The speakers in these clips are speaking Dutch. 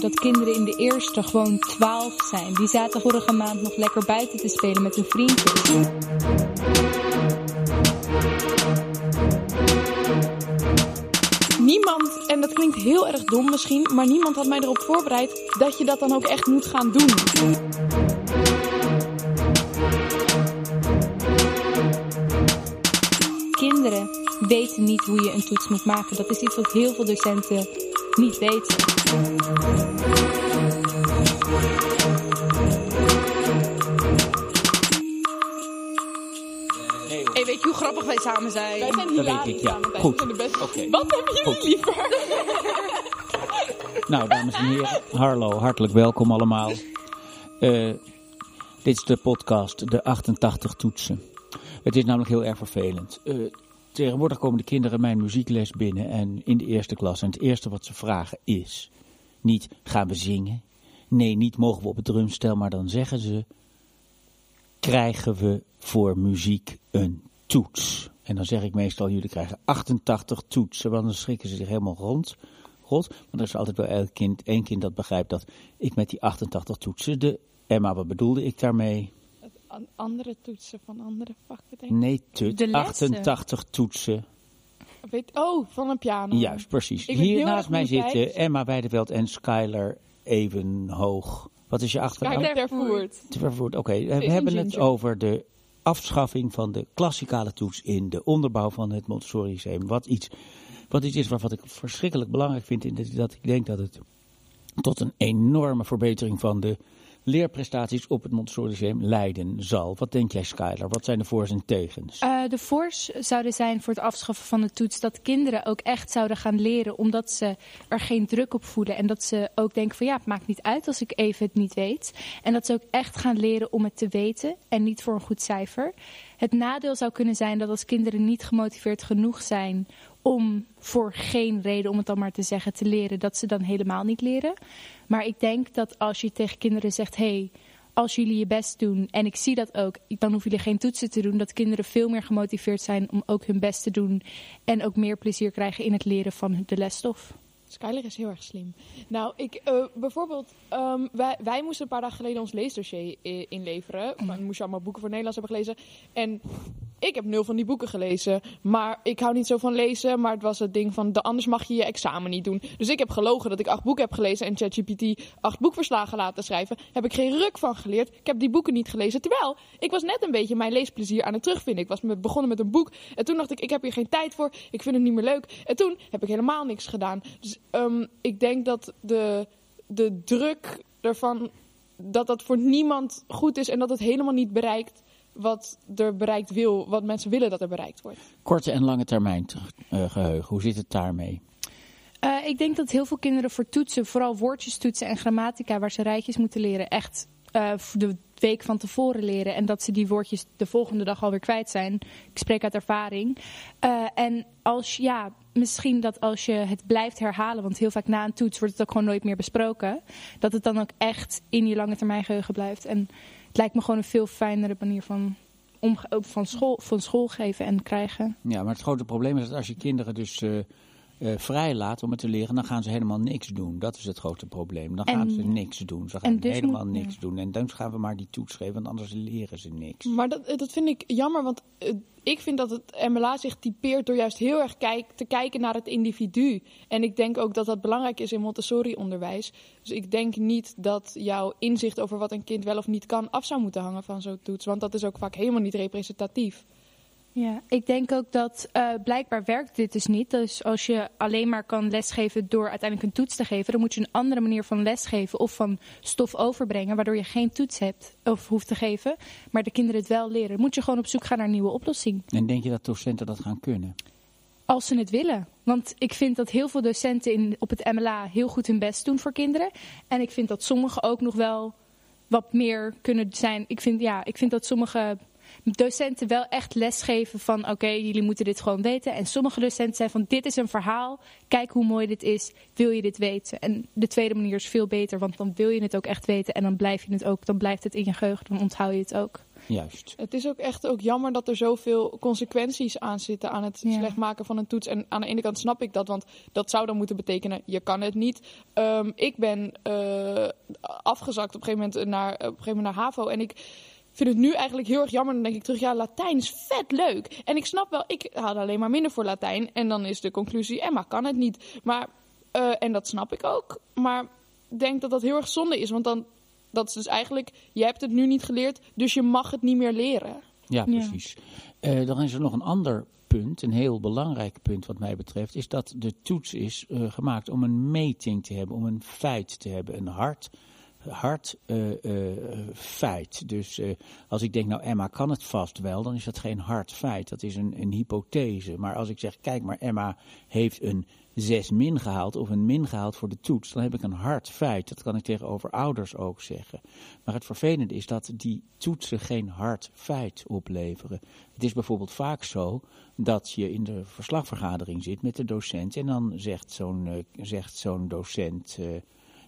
Dat kinderen in de eerste gewoon 12 zijn. Die zaten vorige maand nog lekker buiten te spelen met hun vriendjes. Niemand, en dat klinkt heel erg dom misschien, maar niemand had mij erop voorbereid dat je dat dan ook echt moet gaan doen. Weten niet hoe je een toets moet maken. Dat is iets wat heel veel docenten niet weten. Hey, weet je hoe grappig wij samen zijn? Wij zijn Dat weet ik, ja. samen. Wij Goed. zijn de beste. Oké. Wat hebben jullie Goed. liever? Nou, dames en heren, Harlo, hartelijk welkom allemaal. Eh, dit is de podcast, de 88 toetsen. Het is namelijk heel erg vervelend. Eh, tegenwoordig komen de kinderen mijn muziekles binnen en in de eerste klas. En het eerste wat ze vragen is, niet gaan we zingen? Nee, niet mogen we op het drumstel, maar dan zeggen ze, krijgen we voor muziek een toets? En dan zeg ik meestal, jullie krijgen 88 toetsen, want dan schrikken ze zich helemaal rond. Rot, maar er is altijd wel elk kind, één kind dat begrijpt dat ik met die 88 toetsen de... Emma, wat bedoelde ik daarmee? An- Andere toetsen van andere vakken, denk ik. Nee, tut, De lessen. 88 toetsen. Weet, oh, van een piano. Juist, precies. Ik Hier naast mij tijd. zitten Emma Weideveld en Skylar Evenhoog. Wat is je achternaam? Kijk, ter voert. Te vervoerd. Oké, we een hebben het over de afschaffing van de klassikale toets in de onderbouw van het Montessori Lyceum. Wat iets, wat iets is waarvan ik verschrikkelijk belangrijk vind. in dat- Dat ik denk dat het tot een enorme verbetering van de leerprestaties op het Montessori Lyceum leiden zal. Wat denk jij, Skylar? Wat zijn de voor's en tegens? Eh, de voors zouden zijn voor het afschaffen van de toets dat kinderen ook echt zouden gaan leren omdat ze er geen druk op voelen. En dat ze ook denken van ja, het maakt niet uit als ik even het niet weet. En dat ze ook echt gaan leren om het te weten en niet voor een goed cijfer. Het nadeel zou kunnen zijn dat als kinderen niet gemotiveerd genoeg zijn om voor geen reden, om het dan maar te zeggen, te leren, dat ze dan helemaal niet leren. Maar ik denk dat als je tegen kinderen zegt, hey, als jullie je best doen, en ik zie dat ook, dan hoeven jullie geen toetsen te doen, dat kinderen veel meer gemotiveerd zijn om ook hun best te doen en ook meer plezier krijgen in het leren van de lesstof. Skyler is heel erg slim. Nou, ik, eh, bijvoorbeeld, ehm, wij, wij moesten een paar dagen geleden ons leesdossier inleveren. Dan moest je allemaal boeken voor Nederlands hebben gelezen. En ik heb nul van die boeken gelezen. Maar ik hou niet zo van lezen. Maar het was het ding van, de, anders mag je je examen niet doen. Dus ik heb gelogen dat ik acht boeken heb gelezen en ChatGPT acht boekverslagen laten schrijven. Heb ik geen ruk van geleerd. Ik heb die boeken niet gelezen. Terwijl, ik was net een beetje mijn leesplezier aan het terugvinden. Ik was begonnen met een boek. En toen dacht ik, ik heb hier geen tijd voor. Ik vind het niet meer leuk. En toen heb ik helemaal niks gedaan. Dus ehm, ik denk dat de, de druk ervan, dat dat voor niemand goed is. En dat het helemaal niet bereikt wat er bereikt wil. Wat mensen willen dat er bereikt wordt. Korte en lange termijn eh, geheugen, hoe zit het daarmee? Eh, ik denk dat heel veel kinderen voor toetsen, vooral woordjestoetsen en grammatica, waar ze rijtjes moeten leren, echt eh, de week van tevoren leren. En dat ze die woordjes de volgende dag alweer kwijt zijn. Ik spreek uit ervaring. Eh, en als ja, misschien dat als je het blijft herhalen, want heel vaak na een toets wordt het ook gewoon nooit meer besproken, dat het dan ook echt in je lange termijn geheugen blijft. En lijkt me gewoon een veel fijnere manier van, ook van, school, van school geven en krijgen. Ja, maar het grote probleem is dat als je kinderen dus eh vrij laat om het te leren, dan gaan ze helemaal niks doen. Dat is het grote probleem. Dan En- gaan ze niks doen. Ze gaan dus helemaal moet- niks doen. En dan gaan we maar die toets geven, want anders leren ze niks. Maar dat, dat vind ik jammer, want eh, ik vind dat het MLA zich typeert door juist heel erg kijk, te kijken naar het individu. En ik denk ook dat dat belangrijk is in Montessori-onderwijs. Dus ik denk niet dat jouw inzicht over wat een kind wel of niet kan af zou moeten hangen van zo'n toets. Want dat is ook vaak helemaal niet representatief. Ja, ik denk ook dat eh, blijkbaar werkt dit dus niet. Dus als je alleen maar kan lesgeven door uiteindelijk een toets te geven, dan moet je een andere manier van lesgeven of van stof overbrengen, waardoor je geen toets hebt of hoeft te geven, maar de kinderen het wel leren. Dan moet je gewoon op zoek gaan naar een nieuwe oplossing. En denk je dat docenten dat gaan kunnen? Als ze het willen. Want ik vind dat heel veel docenten in, op het MLA heel goed hun best doen voor kinderen. En ik vind dat sommigen ook nog wel wat meer kunnen zijn. Ik vind, ja, ik vind dat sommige docenten wel echt lesgeven van oké, jullie moeten dit gewoon weten. En sommige docenten zijn van dit is een verhaal, kijk hoe mooi dit is, wil je dit weten? En de tweede manier is veel beter, want dan wil je het ook echt weten en dan blijf je het ook, dan blijft het in je geheugen, dan onthoud je het ook. Juist. Het is ook echt ook jammer dat er zoveel consequenties aan zitten aan het Ja. slecht maken van een toets. En aan de ene kant snap ik dat, want dat zou dan moeten betekenen, je kan het niet. Ehm, ik ben eh, afgezakt op een gegeven moment naar, op een gegeven moment naar HAVO en ik vind het nu eigenlijk heel erg jammer. Dan denk ik terug, ja, Latijn is vet leuk. En ik snap wel, ik haalde alleen maar minder voor Latijn. En dan is de conclusie, Emma kan het niet. Maar, eh, en dat snap ik ook. Maar ik denk dat dat heel erg zonde is, want dan... Dat is dus eigenlijk, je hebt het nu niet geleerd, dus je mag het niet meer leren. Ja, Ja. precies. Eh, dan is er nog een ander punt, een heel belangrijk punt wat mij betreft, is dat de toets is eh, gemaakt om een meting te hebben, om een feit te hebben, een hard, hard eh, eh, feit. Dus eh, als ik denk, nou Emma kan het vast wel, dan is dat geen hard feit, dat is een, een hypothese. Maar als ik zeg, kijk maar Emma heeft een 6 min gehaald of een min gehaald voor de toets, dan heb ik een hard feit. Dat kan ik tegenover ouders ook zeggen. Maar het vervelende is dat die toetsen geen hard feit opleveren. Het is bijvoorbeeld vaak zo dat je in de verslagvergadering zit met de docent en dan zegt zo'n zegt zo'n docent.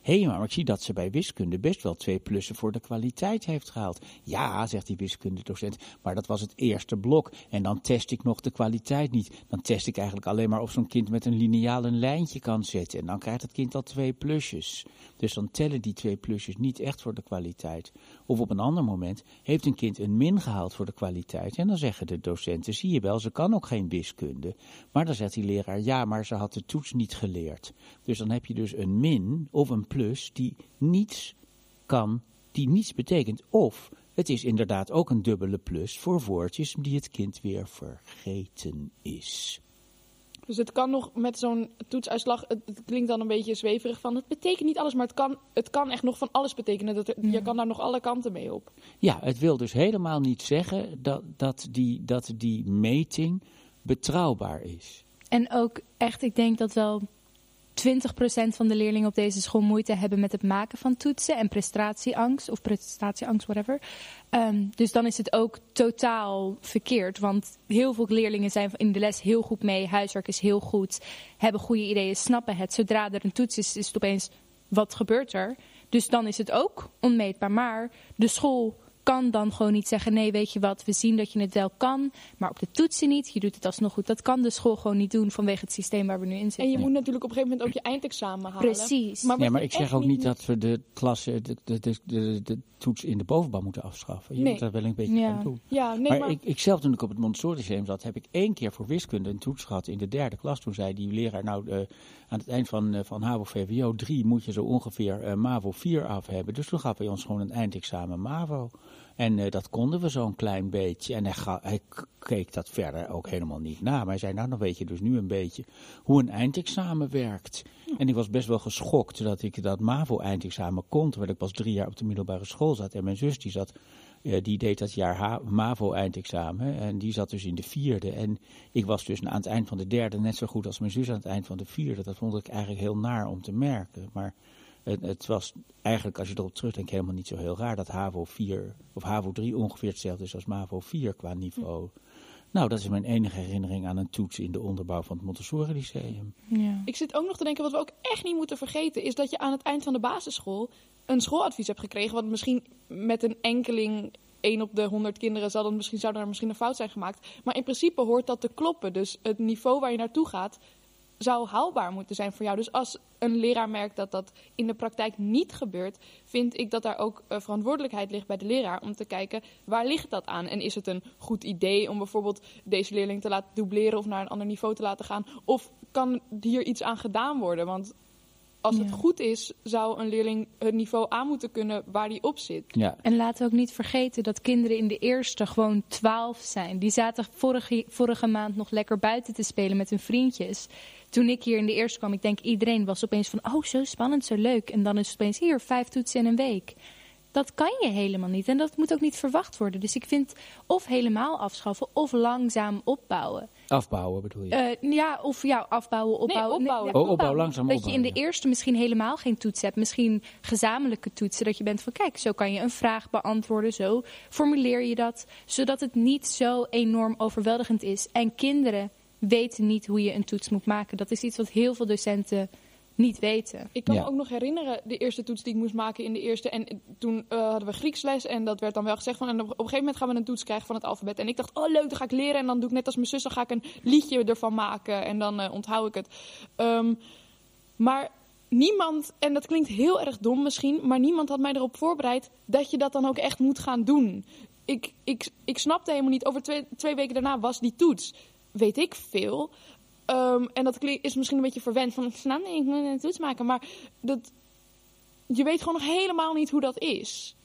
Hé, maar ik zie dat ze bij wiskunde best wel twee plussen voor de kwaliteit heeft gehaald. Ja, zegt die wiskundedocent, maar dat was het eerste blok. En dan test ik nog de kwaliteit niet. Dan test ik eigenlijk alleen maar of zo'n kind met een lineaal een lijntje kan zetten. En dan krijgt het kind al twee plusjes. Dus dan tellen die twee plusjes niet echt voor de kwaliteit. Of op een ander moment heeft een kind een min gehaald voor de kwaliteit. En dan zeggen de docenten, zie je wel, ze kan ook geen wiskunde. Maar dan zegt die leraar, ja, maar ze had de toets niet geleerd. Dus dan heb je dus een min of een plus die niets kan, die niets betekent. Of het is inderdaad ook een dubbele plus voor woordjes die het kind weer vergeten is. Dus het kan nog met zo'n toetsuitslag, het, het klinkt dan een beetje zweverig van, het betekent niet alles, maar het kan, het kan echt nog van alles betekenen. Dat er- Je kan daar nog alle kanten mee op. Ja, het wil dus helemaal niet zeggen dat, dat, die, dat die meting betrouwbaar is. En ook echt, ik denk dat wel 20% van de leerlingen op deze school moeite hebben met het maken van toetsen en prestatieangst of prestatieangst, whatever. Ehm, dus dan is het ook totaal verkeerd. Want heel veel leerlingen zijn in de les heel goed mee, huiswerk is heel goed, hebben goede ideeën, snappen het. Zodra er een toets is, is het opeens wat gebeurt er. Dus dan is het ook onmeetbaar. Maar de school kan dan gewoon niet zeggen: nee, weet je wat, we zien dat je het wel kan, maar op de toetsen niet. Je doet het alsnog goed. Dat kan de school gewoon niet doen vanwege het systeem waar we nu in zitten. En je moet natuurlijk op een gegeven moment ook je eindexamen halen. Precies. Ja, maar je ik zeg ook niet dat we de klasse, de, de, de, de, de toets in de bovenbouw moeten afschaffen. Je Nee. moet daar wel een beetje Ja. aan doen. Ja, nee, maar maar, ik, ik zelf toen ik op het Montessori Lyceum zat, heb ik één keer voor wiskunde een toets gehad in de derde klas. Toen zei die leraar, nou eh, aan het eind van, eh, van HAVO-VWO 3 moet je zo ongeveer eh, MAVO 4 af hebben. Dus toen gaf hij ons gewoon een eindexamen MAVO. En eh, dat konden we zo'n klein beetje. En hij, ga- hij keek dat verder ook helemaal niet na. Maar hij zei, nou dan weet je dus nu een beetje hoe een eindexamen werkt. En ik was best wel geschokt dat ik dat MAVO-eindexamen kon. Terwijl ik pas drie jaar op de middelbare school zat. En mijn zus die zat eh, die deed dat jaar MAVO-eindexamen. En die zat dus in de vierde. En ik was dus aan het eind van de derde net zo goed als mijn zus aan het eind van de vierde. Dat vond ik eigenlijk heel naar om te merken. Maar het, het was eigenlijk, als je erop terugdenkt, helemaal niet zo heel raar dat HAVO 4 of HAVO 3 ongeveer hetzelfde is als MAVO 4 qua niveau. Nou, dat is mijn enige herinnering aan een toets in de onderbouw van het Montessori Lyceum. Ja. ik zit ook nog te denken, wat we ook echt niet moeten vergeten, is dat je aan het eind van de basisschool een schooladvies hebt gekregen. Wat misschien met een enkeling, één op de honderd kinderen, zal dan misschien, zou er misschien een fout zijn gemaakt. Maar in principe hoort dat te kloppen. Dus het niveau waar je naartoe gaat, zou haalbaar moeten zijn voor jou. Dus als een leraar merkt dat dat in de praktijk niet gebeurt, vind ik dat daar ook eh, verantwoordelijkheid ligt bij de leraar om te kijken waar ligt dat aan. En is het een goed idee om bijvoorbeeld deze leerling te laten dubleren of naar een ander niveau te laten gaan? Of kan hier iets aan gedaan worden? Want als het goed is, zou een leerling het niveau aan moeten kunnen waar die op zit. Ja, En laten we ook niet vergeten dat kinderen in de eerste gewoon 12 zijn. Die zaten vorige, vorige maand nog lekker buiten te spelen met hun vriendjes. Toen ik hier in de eerste kwam, ik denk iedereen was opeens van, oh zo spannend, zo leuk. En dan is het opeens hier, vijf toetsen in een week. Dat kan je helemaal niet en dat moet ook niet verwacht worden. Dus ik vind of helemaal afschaffen of langzaam opbouwen. Afbouwen bedoel je. Eh, ja, of ja, afbouwen, opbouwen. opbouwen. ja, Oh, opbouwen, langzaam Dat je in de ja. eerste misschien helemaal geen toets hebt. Misschien gezamenlijke toetsen. Dat je bent van, kijk, zo kan je een vraag beantwoorden. Zo formuleer je dat. Zodat het niet zo enorm overweldigend is. En kinderen weten niet hoe je een toets moet maken. Dat is iets wat heel veel docenten niet weten. Ik kan Ja. me ook nog herinneren, de eerste toets die ik moest maken in de eerste. En toen eh, hadden we Grieksles en dat werd dan wel gezegd van... En op, op een gegeven moment gaan we een toets krijgen van het alfabet. En ik dacht, oh leuk, dan ga ik leren. En dan doe ik net als mijn zus, dan ga ik een liedje ervan maken. En dan eh, onthoud ik het. Ehm, maar niemand, en dat klinkt heel erg dom misschien... maar niemand had mij erop voorbereid dat je dat dan ook echt moet gaan doen. Ik, ik, ik snapte helemaal niet, over twee, twee weken daarna was die toets. Weet ik veel... Ehm, en dat is misschien een beetje verwend van, ik snap niet, ik moet een toets maken. Maar dat, je weet gewoon nog helemaal niet hoe dat is.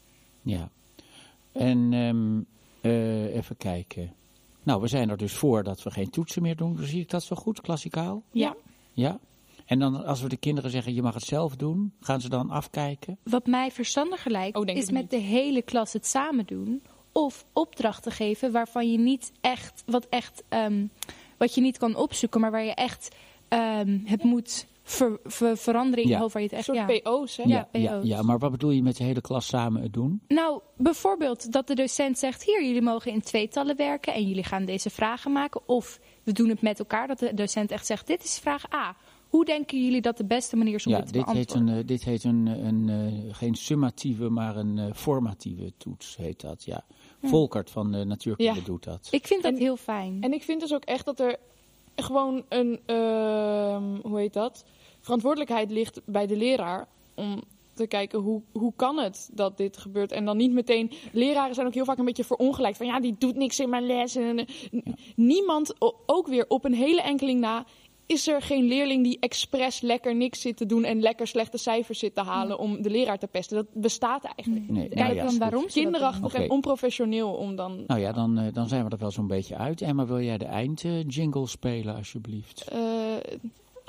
Ja. En ehm, eh, even kijken. Nou, we zijn er dus voor dat we geen toetsen meer doen. Zie ik dat zo goed, klassikaal? Ja. Ja. En dan als we de kinderen zeggen, je mag het zelf doen, gaan ze dan afkijken? Wat mij verstandiger lijkt, Oh, is met niet. de hele klas het samen doen. Of opdrachten geven waarvan je niet echt, wat echt, ehm, wat je niet kan opzoeken, maar waar je echt ehm, het moet ver- ver- veranderen in Ja. je hoofd. Waar je het Een echt, soort ja. PO's, hè? Ja. ja, PO's. ja, maar wat bedoel je met de hele klas samen het doen? Nou, bijvoorbeeld dat de docent zegt: hier, jullie mogen in tweetallen werken en jullie gaan deze vragen maken. Of we doen het met elkaar, dat de docent echt zegt: dit is vraag A. Hoe denken jullie dat de beste manier is om Ja, dit te dit heet, een, eh, dit heet een, een eh, geen summatieve, maar een eh, formatieve toets heet dat, ja. Volkert van de natuurkunde Ja. doet dat. Ik vind dat En- heel fijn. En ik vind dus ook echt dat er gewoon een, ehm, hoe heet dat, verantwoordelijkheid ligt bij de leraar om te kijken hoe, hoe kan het dat dit gebeurt. En dan niet meteen, leraren zijn ook heel vaak een beetje verongelijkt. Van ja, die doet niks in mijn les. En, Niemand, ook weer op een hele enkeling na, is er geen leerling die expres lekker niks zit te doen en lekker slechte cijfers zit te halen om de leraar te pesten. Dat bestaat eigenlijk. Nee, Kijk nou ja, dan waarom Kinderachtig en onprofessioneel om dan... Nou ja, dan, eh, dan zijn we er wel zo'n beetje uit. Emma, wil jij de eindjingle spelen, alsjeblieft? eh,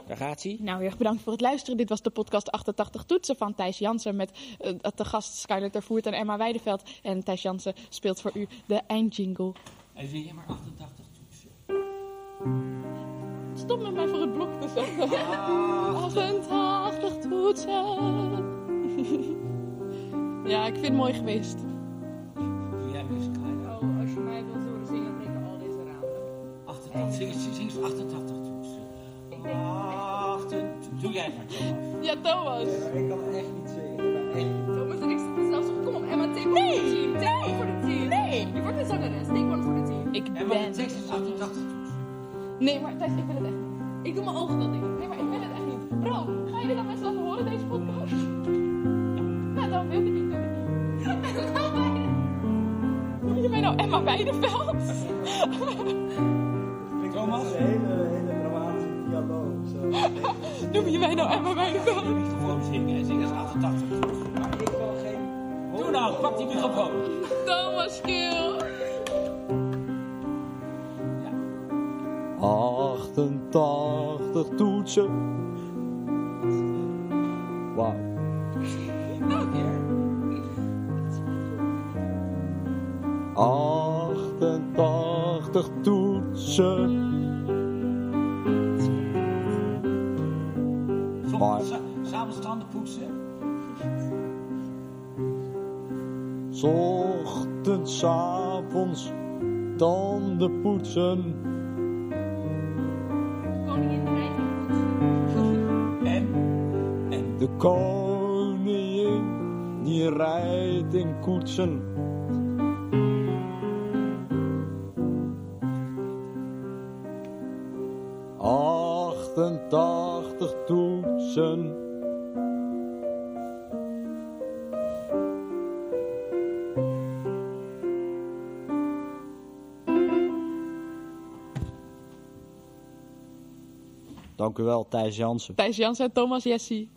Daar gaat hij. Nou, heel erg bedankt voor het luisteren. Dit was de podcast 88 Toetsen van Thijs Jansen met eh, de gast Skyler Tervoert en Emma Weideveld. En Thijs Jansen speelt voor u de eindjingle. En wil jij maar 88 toetsen? Stop met mij voor het blok te zetten. 88 toetsen. ja, ik vind het mooi geweest. Doe jij klein. Oh, als je mij wilt horen zingen, breken al deze ramen. 88, zing eens, zing eens 88 toetsen. 88, doe jij maar Thomas. Ja, Thomas. Ik kan echt niet zingen. Echt. Thomas en ik zitten zelfs op. Kom op, Emma, take one voor het team. Take one voor het team. Nee. Je wordt een zangeres. Take one voor het team. Ik En ben... de is 88 toetsen. Nee, maar Thijs, ik wil het echt niet. Ik doe mijn ogen dat ding. Nee, maar ik wil het echt niet. Bro, ga je dit aan mensen laten horen, deze podcast? Nou, dan wil ik het niet, doe ik het niet. Noem je mij nou Emma Weideveld? Thomas? Een hele, hele dramatische dialoog. Zo. Noem je mij nou Emma Weideveld? Niet gewoon zingen, zing eens 88 toetsen. Maar ik wil geen... Doe nou, pak die microfoon. Thomas Kiel. 88 toetsen. Wauw. 88 toetsen. Maar- Samen standen poetsen. Ochtends, avonds, tanden poetsen. Koningin die rijdt in koetsen. Achtentachtig toetsen. Dank u wel, Thijs Jansen. Thijs Jansen en Thomas Jessie.